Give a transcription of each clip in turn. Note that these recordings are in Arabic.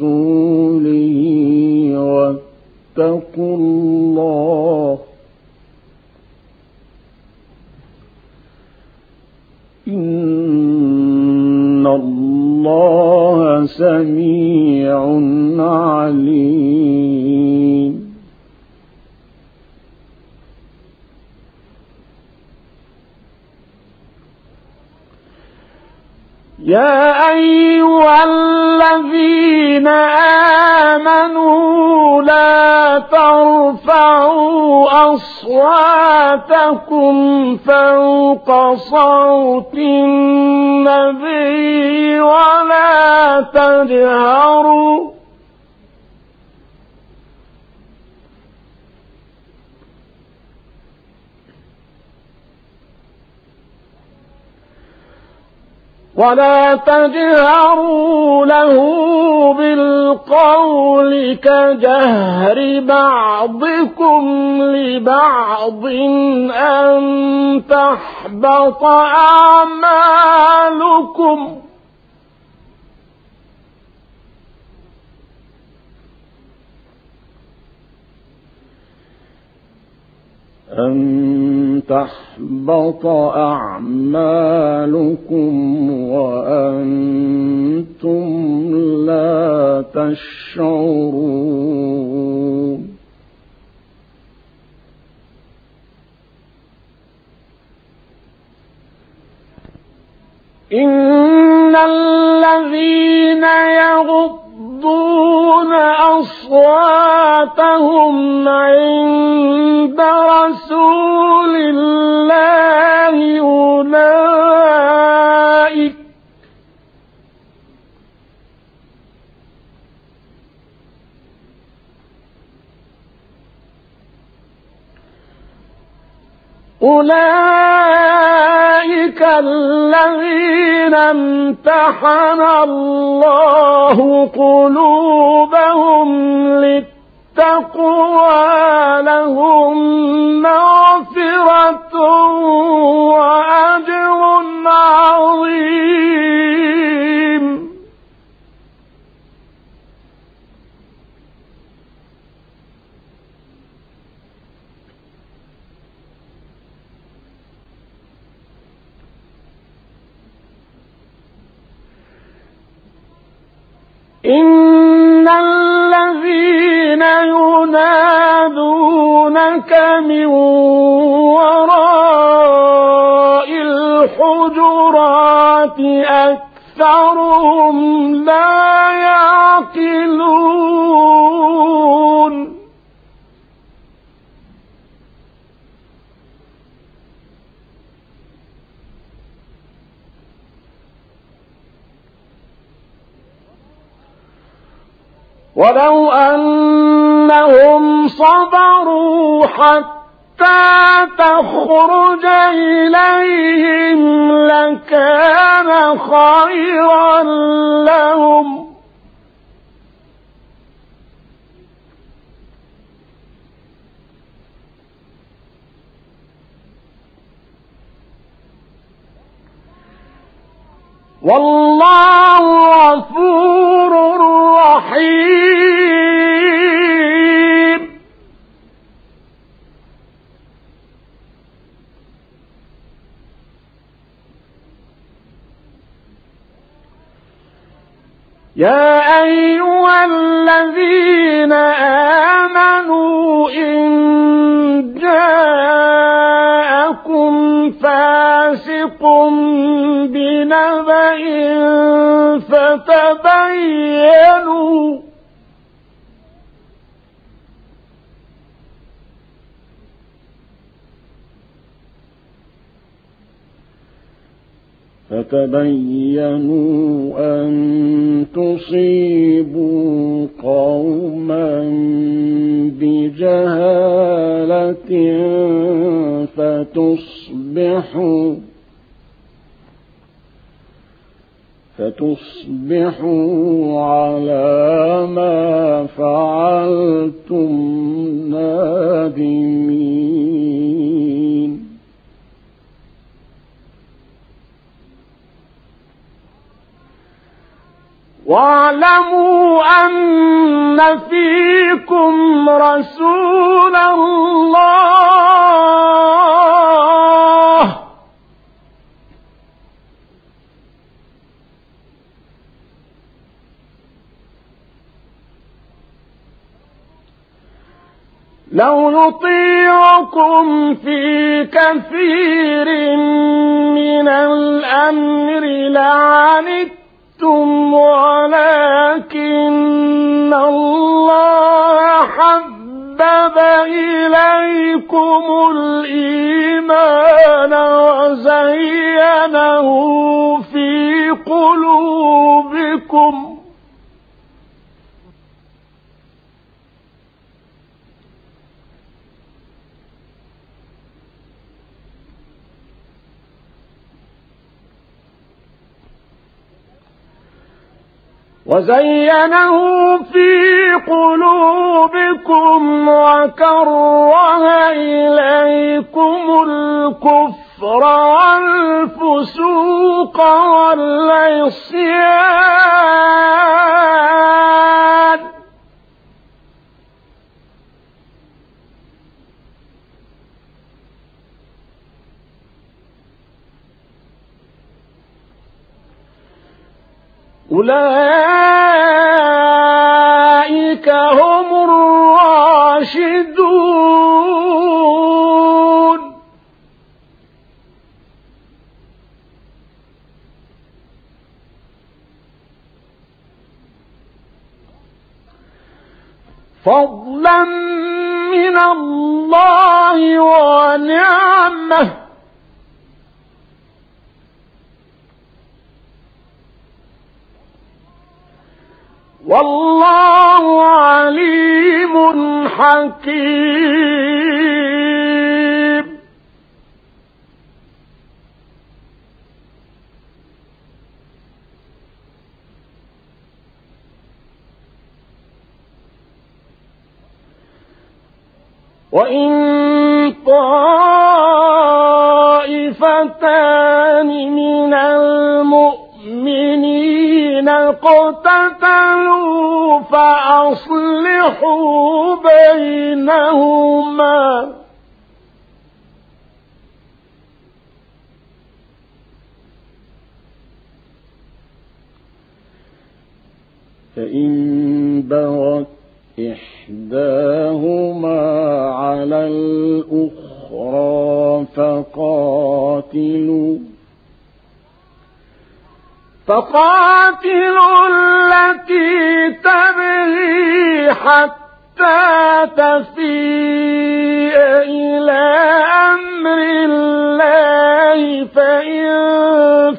ورسوله واتقوا الله. إن الله سميع عليم. يا أيها الذين آمنوا لا ترفعوا أصواتكم فوق صوت النبي ولا تجهروا ولا تجهروا له بالقول كجهر بعضكم لبعض أن تحبط أعمالكم. أن تحبط أعمالكم وأنتم لا تشعرون. إن الذين يغضون أصواتهم عند رسول الله أولئك. أولئك الذين امتحن الله قلوبهم للتقوى لهم مغفرة وأجر عظيم. إن ينادونك من وراء الحجرات أكثرهم لا يعقلون. ولو أنهم صبروا حتى تخرج إليهم لكان خيرا لهم. والله يا أيها الذين آمنوا إن جاءكم فاسق بنبأ فتبينوا فتبينوا أن تصيبوا قوما بجهالة فتصبحوا فتصبحوا على ما فعلتم واعلموا أن فيكم رسول الله. لو نطيعكم في كثير من الأمر لعنت حبب إليكم الإيمان وزينه في قلوبكم وزينه في قلوبكم وكره إليكم الكفر والفسوق والعصيان. أولئك هم الراشدون. فضلا من الله ونعمة والله عليم حكيم. وإن طائفتان من اقتتلوا فأصلحوا بينهما. فإن بغت إحداهما على الأخرى فقاتلوا. فقاتلوا التي تبغي حتى تفيء إلى أمر الله فإن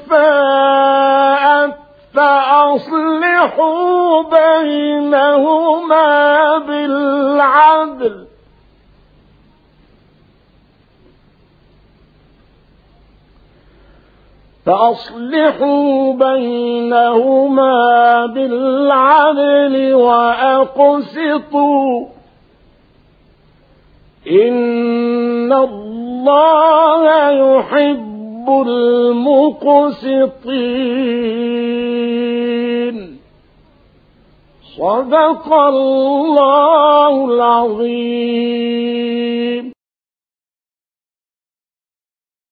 فاءت فأصلحوا بينهما بالعدل. فأصلحوا بينهما بالعدل وأقسطوا. إن الله يحب المقسطين. صدق الله العظيم.